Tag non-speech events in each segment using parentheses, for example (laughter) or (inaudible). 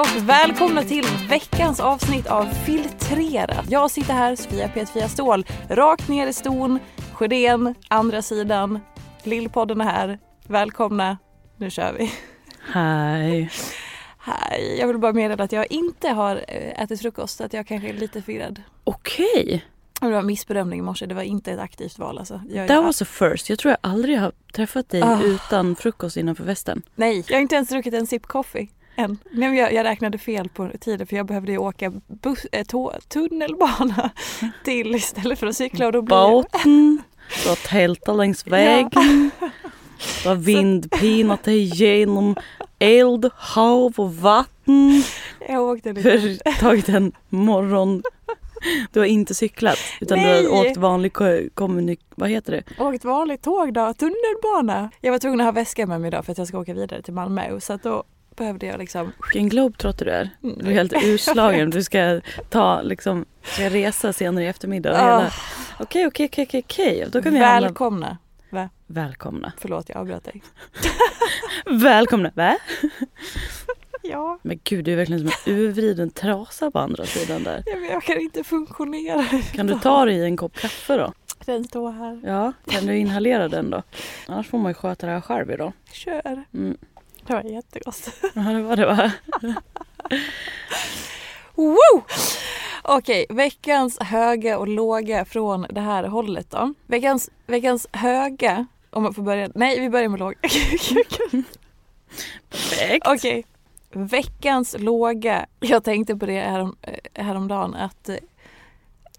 och välkomna till veckans avsnitt av Filtrerat. Jag sitter här, Sofia Petrfia Ståhl, rakt ner i ston, Sjödén, andra sidan. Lillpodden är här. Välkomna, nu kör vi. Hej. Hej, jag vill bara meddela att jag inte har eh, ätit frukost, att jag kanske är lite förvirrad. Okej. Det var missbedömning i morse, det var inte ett aktivt val alltså. Jag, That was a first. Jag tror jag aldrig har träffat dig Ah. utan frukost innanför västen. Nej, jag har inte ens druckit en sip coffee än. Nej, jag, jag räknade fel på tiden för jag behövde ju åka bus, äh, tå, tunnelbana (laughs) till istället för att cykla och då jag... Båten, du har tältat längs vägen. Du har (laughs) vindpinat dig genom eld, hav och vatten. Jag åkte lite... För tagit en morgon. Du har inte cyklat utan du Nej. har åkt vanlig ko- kommunik... Vad heter det? Åkt vanligt tåg då, tunnelbana. Jag var tvungen att ha väska med mig idag för att jag ska åka vidare till Malmö så att då behövde jag liksom... Vilken globetrotter du är. Mm. Du är helt urslagen. (laughs) Du ska ta liksom, ska resa senare i eftermiddag. Ah. Okej, okej, okej, okej, vi hamna... Välkomna. Välkomna. Förlåt jag avbröt dig. (laughs) Välkomna. Va? (laughs) Ja, Men gud, du är verkligen som en urvriden trasa på andra sidan där. men jag kan inte funktionera. Kan du ta dig en kopp kaffe då? Den står här. Ja, kan du inhalera den då? Annars får man ju sköta det här själv idag. Kör. Mm. Det var jättegott. Ja, det var det va? Woo! Okej, veckans höga och låga från det här hållet då. Veckans, veckans höga, om man får börja. Nej, vi börjar med låga. Perfekt. Okej. Veckans låga. Jag tänkte på det härom, eh, häromdagen att eh,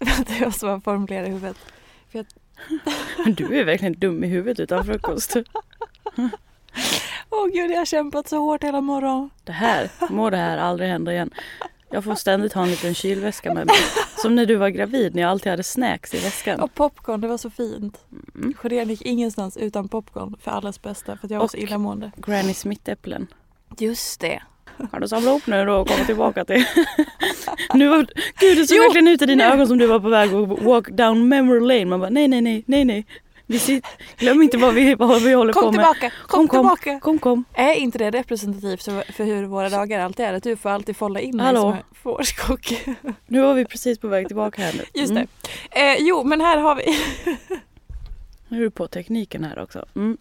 (laughs) Vänta, jag måste bara formulera i huvudet. Du är verkligen dum i huvudet utan frukost. (laughs) Åh gud, jag har kämpat så hårt hela morgonen. Det här, må det här aldrig hända igen. Jag får ständigt ha en liten kylväska med mig. Som när du var gravid när jag alltid hade snacks i väskan. Och popcorn, det var så fint. Mm. Sjödén gick ingenstans utan popcorn för allas bästa för att jag var så Och- illamående. Granny Smith-äpplen. Just det. Har du samlat ihop nu då och kommit tillbaka till... (laughs) nu var... Gud det såg Jo, verkligen ut i dina nu. ögon som du var på väg att walk down memory lane. Man bara nej nej nej nej nej. Vi sit... Glöm inte vad vi, vad vi håller Kom på med. tillbaka, kom, Kom, kom. tillbaka. Kom kom. Är inte det representativt för, för hur våra dagar alltid är? Att du får alltid folla in mig som en fårskock. (laughs) Nu var vi precis på väg tillbaka här nu. Just Mm. det. Eh, jo, men här har vi (laughs) Nu är du på tekniken här också. Mm.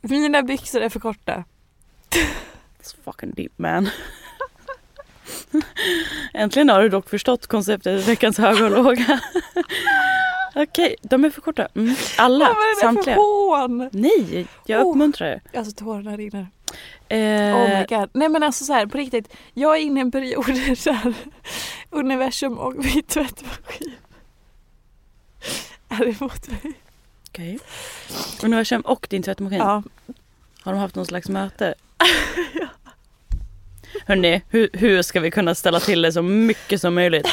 mina byxor är för korta. It's fucking deep man. (laughs) Äntligen har du dock förstått konceptet veckans höga och låga. Okej, de är för korta. Mm. Alla, Vad är det samtliga. för hån? Nej, jag Oh. uppmuntrar er. Alltså tårarna rinner. Eh, Oh my god. Nej men alltså så här, på riktigt. Jag är inne i en period (laughs) där universum och min tvättmaskin är emot mig. Okej. Universum och din tvättmaskin. Ja. Har de haft någon slags möte? Hörni, hur, hur ska vi kunna ställa till det så mycket som möjligt?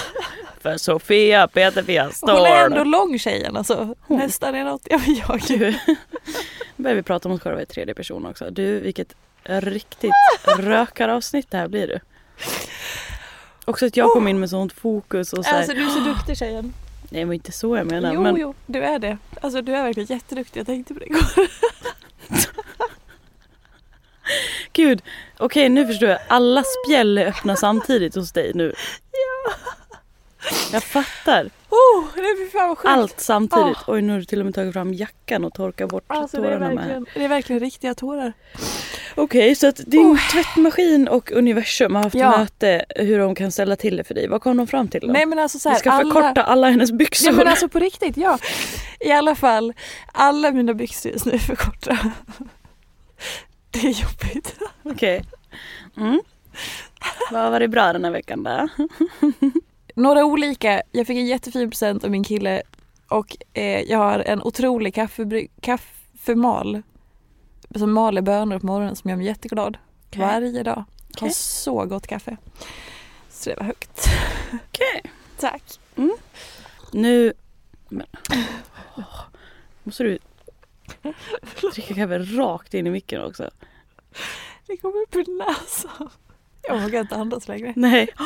För Sofia Peterfia Hon står. är ändå lång tjejen alltså. Nästan är något jag jag. Du, (laughs) nu börjar vi prata om oss själva i tredje person också. Du, vilket riktigt rökaravsnitt det här blir du. Också att jag kom in med sånt fokus och så här, Alltså du är så duktig tjejen. Nej, var inte så jag menar. Jo, men jo, du är det. Alltså du är verkligen jätteduktig. Jag tänkte på det igår. (laughs) gud, okej nu förstår jag. Alla spjäll är öppna samtidigt hos dig nu. Ja. Jag fattar. Oh, det fan vad. Allt samtidigt. Ah. Oj, nu har du till och med tagit fram jackan och torkat bort Alltså det är, tårarna med. verkligen, det är verkligen riktiga tårar. Okej, så att din tvättmaskin och universum har haft Ja. möte hur de kan ställa till det för dig. Vad kom de fram till då? Nej men alltså så Vi här, ska förkorta alla hennes byxor. Ja men alltså på riktigt, ja. I alla fall, alla mina byxor just nu är för korta. (laughs) Det är jobbigt. Okej. Mm. Vad var det bra den här veckan då? (laughs) Några olika, jag fick en jättefin present av min kille och eh, jag har en otrolig kaffebry- kaffemal som maler bönor på morgonen som gör mig jätteglad Okej. varje dag. Har Okej. så gott kaffe. Så det var högt. Okej. (laughs) Tack. Nu... Men... Åh, Måste du (laughs) dricka kaffe rakt in i micken också? Det kommer upp ur näsan. Jag vågar inte andas längre. Nej. (laughs)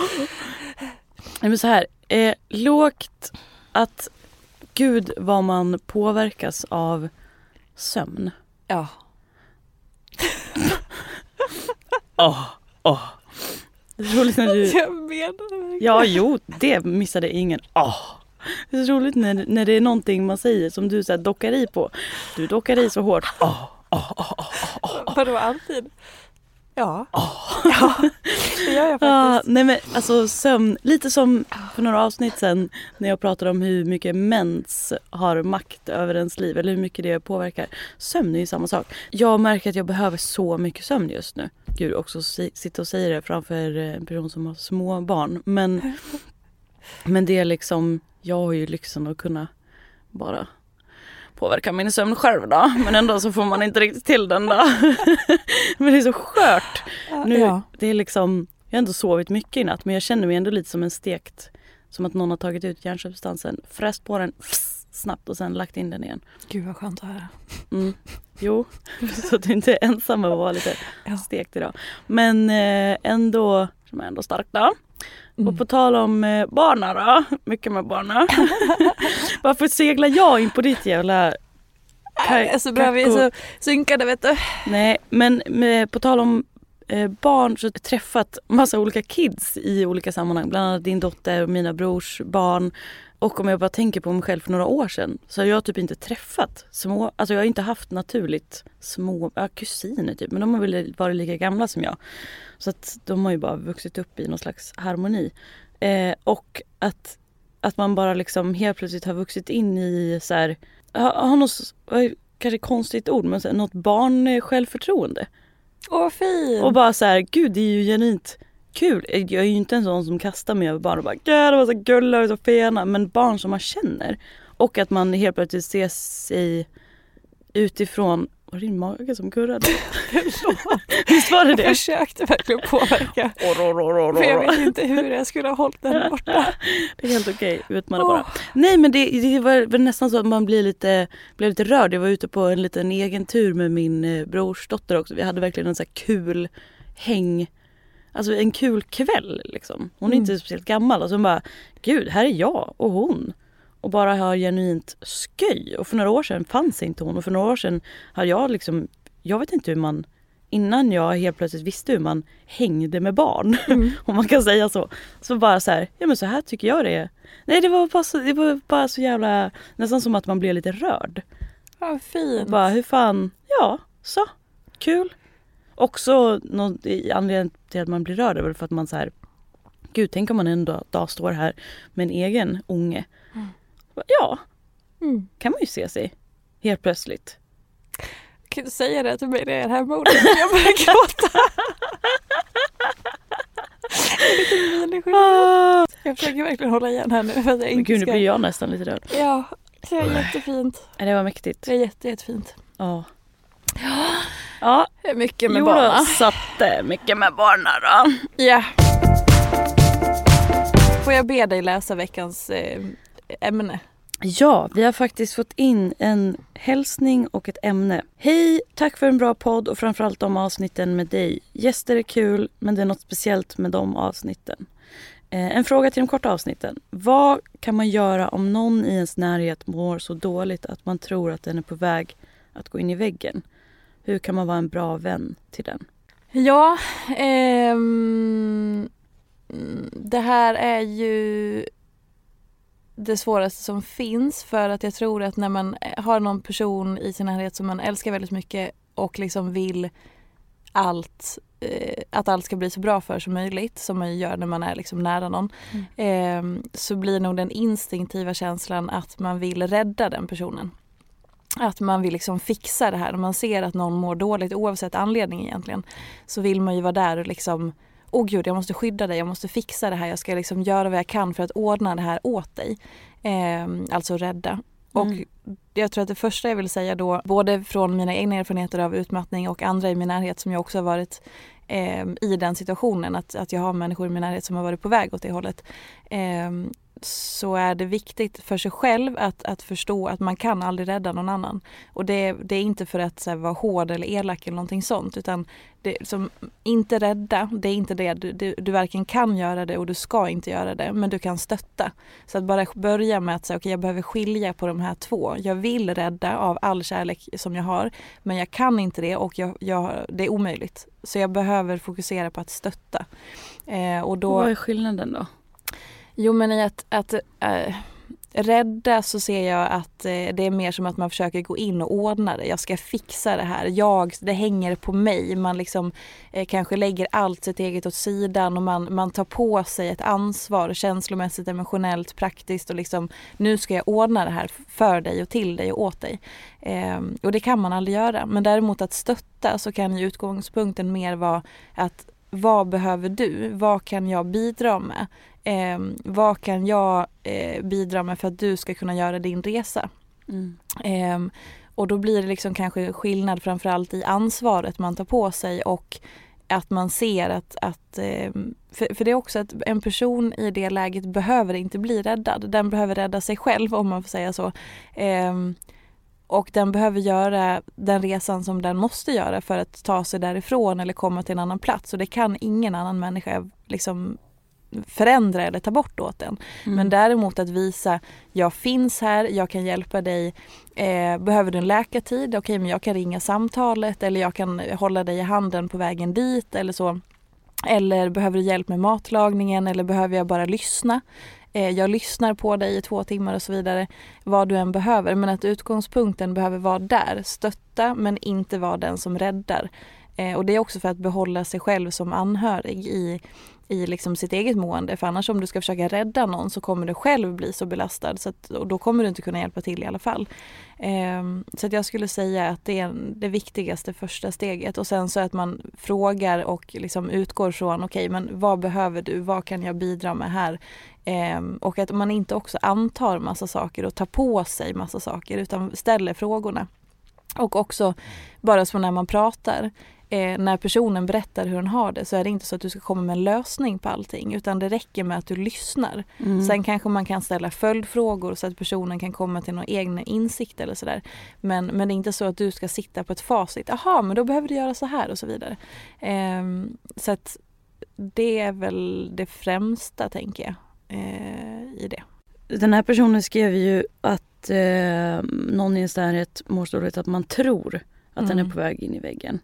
Nej men så här. Eh, lågt att gud vad man påverkas av sömn. Ja. (laughs) Åh, åh. Det är roligt när du... Jag menar verkligen. Ja, jo, det missade ingen. Åh. Det är så roligt när, när det är någonting man säger som du så här dockar i på. Du dockar i så hårt. Åh, åh, åh, åh. Vadå alltid? Ja. ja. Det gör jag Ah, faktiskt. nej men alltså sömn, lite som för några avsnitt sen när jag pratade om hur mycket mens har makt över ens liv eller hur mycket det påverkar. Sömn är ju samma sak. Jag märker att jag behöver så mycket sömn just nu. Gud också si- sitta och säga det framför en person som har små barn. Men, (laughs) men det är liksom, jag har ju lyxen att kunna bara påverka min sömn själv då. Men ändå så får man inte riktigt till den då. (laughs) men det är så skört. Nu, ja. det är liksom, jag har ändå sovit mycket i natt men jag känner mig ändå lite som en stekt. Som att någon har tagit ut hjärnsubstansen, fräst på den fss, (laughs) snabbt och sen lagt in den igen. Gud vad skönt att höra. Mm. Jo, (laughs) så att du inte är ensam och vara lite Ja. stekt idag. Men eh, ändå, som är ändå stark då. Mm. Och på tal om eh, barna då, (laughs) mycket med barna. (laughs) Varför seglar jag in på ditt jävla Det är så bra, vi är så synkade vet du. Nej, men med, på tal om eh, Eh, barn så träffat massa olika kids i olika sammanhang. Bland annat din dotter och mina brors barn. Och om jag bara tänker på mig själv för några år sedan så har jag typ inte träffat små, alltså jag har inte haft naturligt små, ja kusiner typ men de har väl varit lika gamla som jag. Så att de har ju bara vuxit upp i någon slags harmoni. Eh, och att, att man bara liksom helt plötsligt har vuxit in i så här, har, har något, kanske konstigt ord men så här, något barn eh, självförtroende. Åh vad fint. Och bara så här, gud det är ju genuint kul. Jag är ju inte en sån som kastar mig över barn och bara gud de var så gulliga och så fena. Men barn som man känner. Och att man helt plötsligt ser sig utifrån var det din mage som kurrade? (laughs) Visst var det jag det? försökte verkligen påverka. (laughs) För jag vet inte hur jag skulle ha hållit den borta. (laughs) Det är helt okej, utmana bara. Nej men det, det var nästan så att man blir lite, blev lite rörd. Jag var ute på en liten egen tur med min eh, brorsdotter också. Vi hade verkligen en så kul häng, alltså en kul kväll liksom. Hon är Mm. inte speciellt gammal och så bara, gud här är jag och hon. Och bara har genuint sköj. Och för några år sedan fanns inte hon och för några år sedan har jag liksom, jag vet inte hur man Innan jag helt plötsligt visste hur man hängde med barn, (laughs) om man kan säga så. Så bara så här, ja men så här tycker jag det är. Nej det var bara så, det var bara så jävla, nästan som att man blev lite rörd. Vad fint. Bara hur fan, ja så, kul. Också något, i anledningen till att man blir rörd är väl för att man så här, gud tänk om man en dag, dag står här med en egen unge. Bara, Ja, Mm. kan man ju se sig helt plötsligt. Kan du säga det till mig när jag är hemma och jag börjar gråta? Miniskillnad. Jag försöker verkligen hålla igen här nu för att jag inte gud nu blir jag nästan lite rörd. Ja, det är jättefint. Det var mäktigt. Det är jätte, jättefint. Ja. Ja, mycket med barnen. så att mycket med barnen då. Ja. Får jag be dig läsa veckans eh, ämne? Ja, vi har faktiskt fått in en hälsning och ett ämne. Hej! Tack för en bra podd och framförallt de avsnitten med dig. Gäster är kul, men det är något speciellt med de avsnitten. Eh, en fråga till de korta avsnitten. Vad kan man göra om någon i ens närhet mår så dåligt att man tror att den är på väg att gå in i väggen? Hur kan man vara en bra vän till den? Ja, ehm, det här är ju det svåraste som finns för att jag tror att när man har någon person i sin närhet som man älskar väldigt mycket och liksom vill allt eh, att allt ska bli så bra för som möjligt som man gör när man är liksom nära någon. Mm. Eh, så blir nog den instinktiva känslan att man vill rädda den personen. Att man vill liksom fixa det här. När man ser att någon mår dåligt oavsett anledning egentligen så vill man ju vara där och liksom Åh oh gud, jag måste skydda dig, jag måste fixa det här, jag ska liksom göra vad jag kan för att ordna det här åt dig. Eh, alltså rädda. Mm. Och jag tror att det första jag vill säga då, både från mina egna erfarenheter av utmattning och andra i min närhet som jag också har varit eh, i den situationen, att, att jag har människor i min närhet som har varit på väg åt det hållet. Eh, så är det viktigt för sig själv att, att förstå att man kan aldrig rädda någon annan. Och det, det är inte för att här, vara hård eller elak eller någonting sånt utan det, som, inte rädda, det är inte det. Du, du, du varken kan göra det och du ska inte göra det men du kan stötta. Så att bara börja med att säga okej okay, jag behöver skilja på de här två. Jag vill rädda av all kärlek som jag har men jag kan inte det och jag, jag, det är omöjligt. Så jag behöver fokusera på att stötta. Eh, och då, Vad är skillnaden då? Jo men i att, att äh, rädda så ser jag att äh, det är mer som att man försöker gå in och ordna det. Jag ska fixa det här. Jag, det hänger på mig. Man liksom äh, kanske lägger allt sitt eget åt sidan och man, man tar på sig ett ansvar känslomässigt, emotionellt, praktiskt och liksom nu ska jag ordna det här för dig och till dig och åt dig. Ehm, och det kan man aldrig göra. Men däremot att stötta så kan ju utgångspunkten mer vara att vad behöver du? Vad kan jag bidra med? Eh, vad kan jag eh, bidra med för att du ska kunna göra din resa? Mm. Eh, och då blir det liksom kanske skillnad framförallt i ansvaret man tar på sig och att man ser att, att ehm, för, för det är också att en person i det läget behöver inte bli räddad. Den behöver rädda sig själv om man får säga så. Och den behöver göra den resan som den måste göra för att ta sig därifrån eller komma till en annan plats. Och det kan ingen annan människa liksom förändra eller ta bort åt en. Mm. Men däremot att visa, jag finns här, jag kan hjälpa dig. Eh, behöver du en läkartid? Okej, okay, men jag kan ringa samtalet eller jag kan hålla dig i handen på vägen dit eller så. Eller behöver du hjälp med matlagningen eller behöver jag bara lyssna? Eh, jag lyssnar på dig i två timmar och så vidare. Vad du än behöver. Men att utgångspunkten behöver vara där. Stötta men inte vara den som räddar. Eh, och det är också för att behålla sig själv som anhörig i, i liksom sitt eget mående. För annars om du ska försöka rädda någon så kommer du själv bli så belastad så att, och då kommer du inte kunna hjälpa till i alla fall. Eh, så att jag skulle säga att det är det viktigaste första steget och sen så att man frågar och liksom utgår från okej okay, men vad behöver du? Vad kan jag bidra med här? Eh, och att man inte också antar massa saker och tar på sig massa saker utan ställer frågorna. Och också bara så när man pratar eh, när personen berättar hur den har det så är det inte så att du ska komma med en lösning på allting utan det räcker med att du lyssnar. Mm. Sen kanske man kan ställa följdfrågor så att personen kan komma till någon egen insikt eller sådär. Men, men det är inte så att du ska sitta på ett facit. Jaha, men då behöver du göra så här och så vidare. Eh, så att det är väl det främsta tänker jag eh, i det. Den här personen skrev ju att eh, någon i ens närhet mår så dåligt att man tror att mm. den är mm. på väg in i väggen.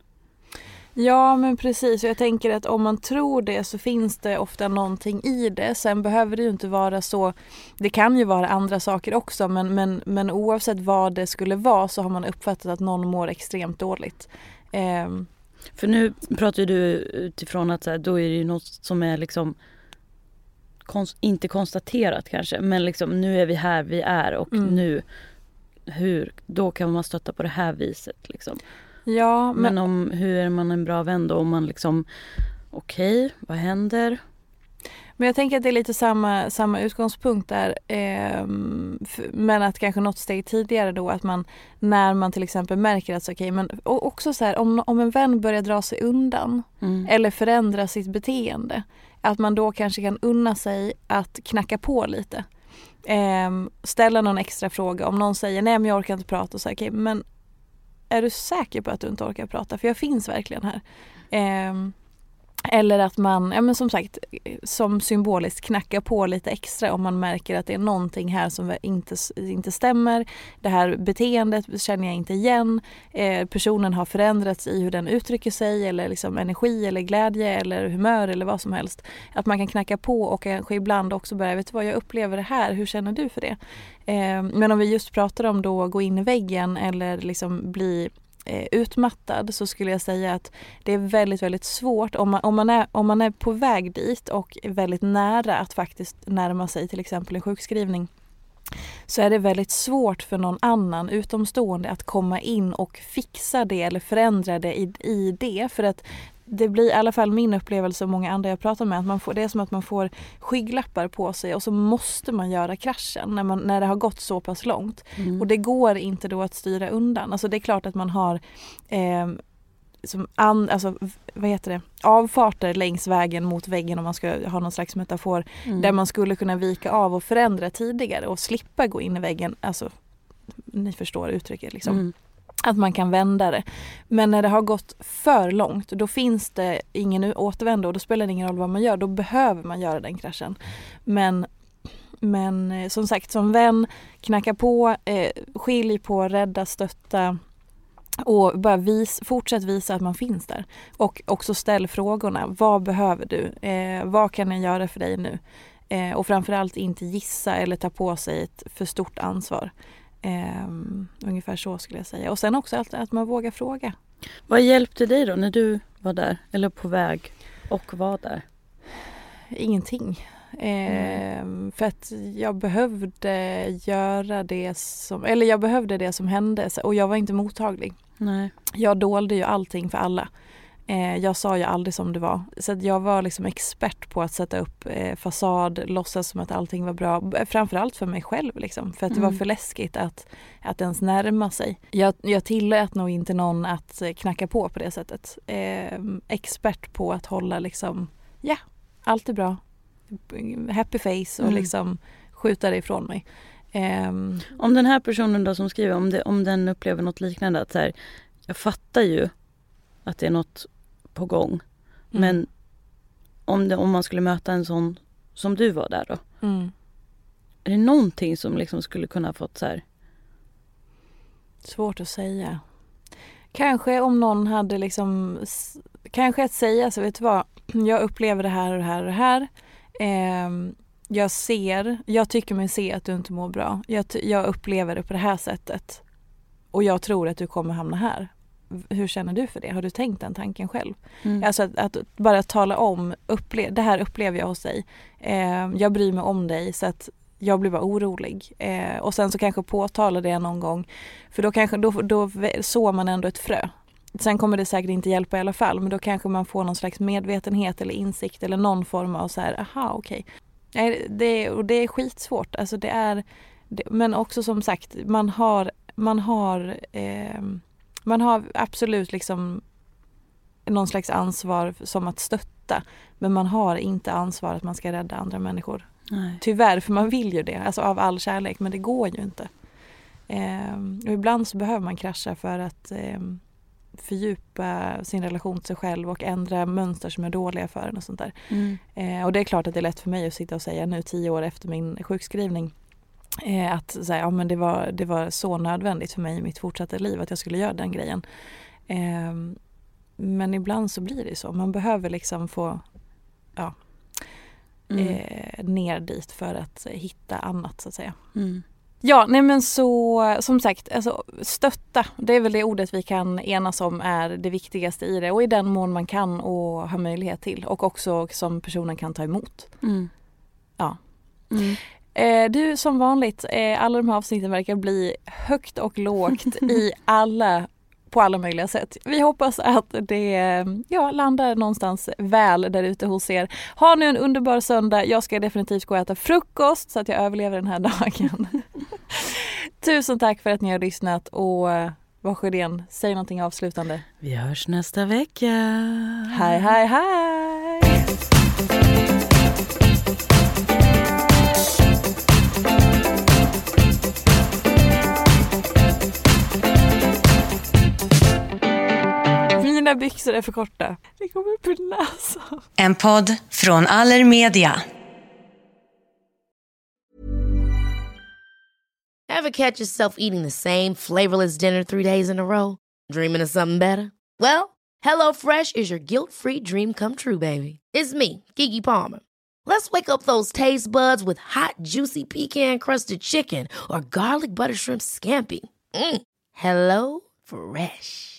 Ja men precis och jag tänker att om man tror det så finns det ofta någonting i det. Sen behöver det ju inte vara så. Det kan ju vara andra saker också men, men, men oavsett vad det skulle vara så har man uppfattat att någon mår extremt dåligt. Um. För nu pratar du utifrån att så här, då är det ju något som är liksom konst, inte konstaterat kanske men liksom nu är vi här vi är och mm. nu hur, då kan man stötta på det här viset liksom. Ja, men, men om, hur är man en bra vän då om man liksom okej, okay, vad händer? Men jag tänker att det är lite samma, samma utgångspunkt där. Eh, men att kanske något steg tidigare då att man när man till exempel märker att okej okay, men också så här om, om en vän börjar dra sig undan mm. eller förändra sitt beteende att man då kanske kan unna sig att knacka på lite. Eh, ställa någon extra fråga. Om någon säger nej men jag orkar inte prata. Och så, okay, men är du säker på att du inte orkar prata? För jag finns verkligen här. Eh, eller att man, ja men som sagt, som symboliskt knackar på lite extra om man märker att det är någonting här som inte, inte stämmer. Det här beteendet känner jag inte igen. Eh, personen har förändrats i hur den uttrycker sig eller liksom energi eller glädje eller humör eller vad som helst. Att man kan knacka på och kanske ibland också börja, vet du vad jag upplever det här, hur känner du för det? Eh, men om vi just pratar om då gå in i väggen eller liksom bli Eh, utmattad så skulle jag säga att det är väldigt, väldigt svårt om man, om, man är, om man är på väg dit och väldigt nära att faktiskt närma sig till exempel en sjukskrivning så är det väldigt svårt för någon annan utomstående att komma in och fixa det eller förändra det i, i det. För att det blir i alla fall min upplevelse och många andra jag pratar med att man får, det är som att man får skygglappar på sig och så måste man göra kraschen när, man, när det har gått så pass långt. Mm. Och det går inte då att styra undan. Alltså det är klart att man har eh, som an, alltså, vad heter det, avfarter längs vägen mot väggen om man ska ha någon slags metafor. Mm. Där man skulle kunna vika av och förändra tidigare och slippa gå in i väggen. Alltså, ni förstår uttrycket liksom. Mm att man kan vända det. Men när det har gått för långt då finns det ingen återvändo och då spelar det ingen roll vad man gör. Då behöver man göra den kraschen. Men, men eh, som sagt som vän, knacka på, eh, skilj på, rädda, stötta och bara vis, fortsätt visa att man finns där. Och också ställ frågorna. Vad behöver du? Eh, vad kan jag göra för dig nu? Eh, och framförallt inte gissa eller ta på sig ett för stort ansvar. Um, ungefär så skulle jag säga. Och sen också att, att man vågar fråga. Vad hjälpte dig då när du var där eller på väg och var där? Ingenting. Mm. för att jag behövde göra det som, eller jag behövde det som hände och jag var inte mottaglig. Nej. Jag dolde ju allting för alla. Eh, jag sa ju aldrig som det var. Så jag var liksom expert på att sätta upp eh, fasad, låtsas som att allting var bra. Framförallt för mig själv liksom. För att det var mm. för läskigt att, att ens närma sig. Jag, jag tillät nog inte någon att eh, knacka på på det sättet. Eh, expert på att hålla liksom, ja, allt är bra. Happy face och mm. liksom skjuta det ifrån mig. Um, om den här personen då som skriver, om, det, om den upplever något liknande att så här, jag fattar ju att det är något på gång. Mm. Men om, det, om man skulle möta en sån som du var där då. Mm. Är det någonting som liksom skulle kunna fått så här? Svårt att säga. Kanske om någon hade liksom Kanske att säga så vet du vad Jag upplever det här och det här och det här. Eh, jag ser, jag tycker mig se att du inte mår bra. Jag, jag upplever det på det här sättet. Och jag tror att du kommer hamna här hur känner du för det? Har du tänkt den tanken själv? Mm. Alltså att, att, bara tala om, upple det här upplever jag hos dig. Eh, jag bryr mig om dig så att jag blir bara orolig. Eh, och sen så kanske påtala det någon gång. För då kanske, då, då sår man ändå ett frö. Sen kommer det säkert inte hjälpa i alla fall men då kanske man får någon slags medvetenhet eller insikt eller någon form av så här, aha okej. Okay. Det, och det är skitsvårt. Alltså det är, det, men också som sagt, man har, man har eh, man har absolut liksom någon slags ansvar som att stötta. Men man har inte ansvar att man ska rädda andra människor. Nej. Tyvärr, för man vill ju det, alltså av all kärlek. Men det går ju inte. Eh, och ibland så behöver man krascha för att eh, fördjupa sin relation till sig själv och ändra mönster som är dåliga för en och sånt där. Mm. Eh, och det är klart att det är lätt för mig att sitta och säga nu tio år efter min sjukskrivning Eh, att säga, ja, men det, var, det var så nödvändigt för mig i mitt fortsatta liv att jag skulle göra den grejen. Eh, men ibland så blir det så. Man behöver liksom få ja, mm. eh, ner dit för att hitta annat så att säga. Mm. Ja, nej men så som sagt, alltså, stötta. Det är väl det ordet vi kan enas om är det viktigaste i det och i den mån man kan och har möjlighet till och också som personen kan ta emot. Mm. Ja. Mm. Eh, du som vanligt, eh, alla de här avsnitten verkar bli högt och lågt i (laughs) alla på alla möjliga sätt. Vi hoppas att det ja, landar någonstans väl där ute hos er. Ha nu en underbar söndag. Jag ska definitivt gå och äta frukost så att jag överlever den här (laughs) dagen. Tusen tack för att ni har lyssnat och eh, Warsjödén, säg någonting avslutande. Vi hörs nästa vecka. Hej, hej, hej! Byxor är för korta. Det kommer upp ur näsan. En podd från Allermedia. Ever catch yourself eating the same flavorless dinner three days in a row? Dreaming of something better? Well, HelloFresh is your guilt-free dream come true, baby. It's me, Kiki Palmer. Let's wake up those taste buds with hot, juicy pecan-crusted chicken or garlic butter shrimp scampi. Mm. Hello Fresh.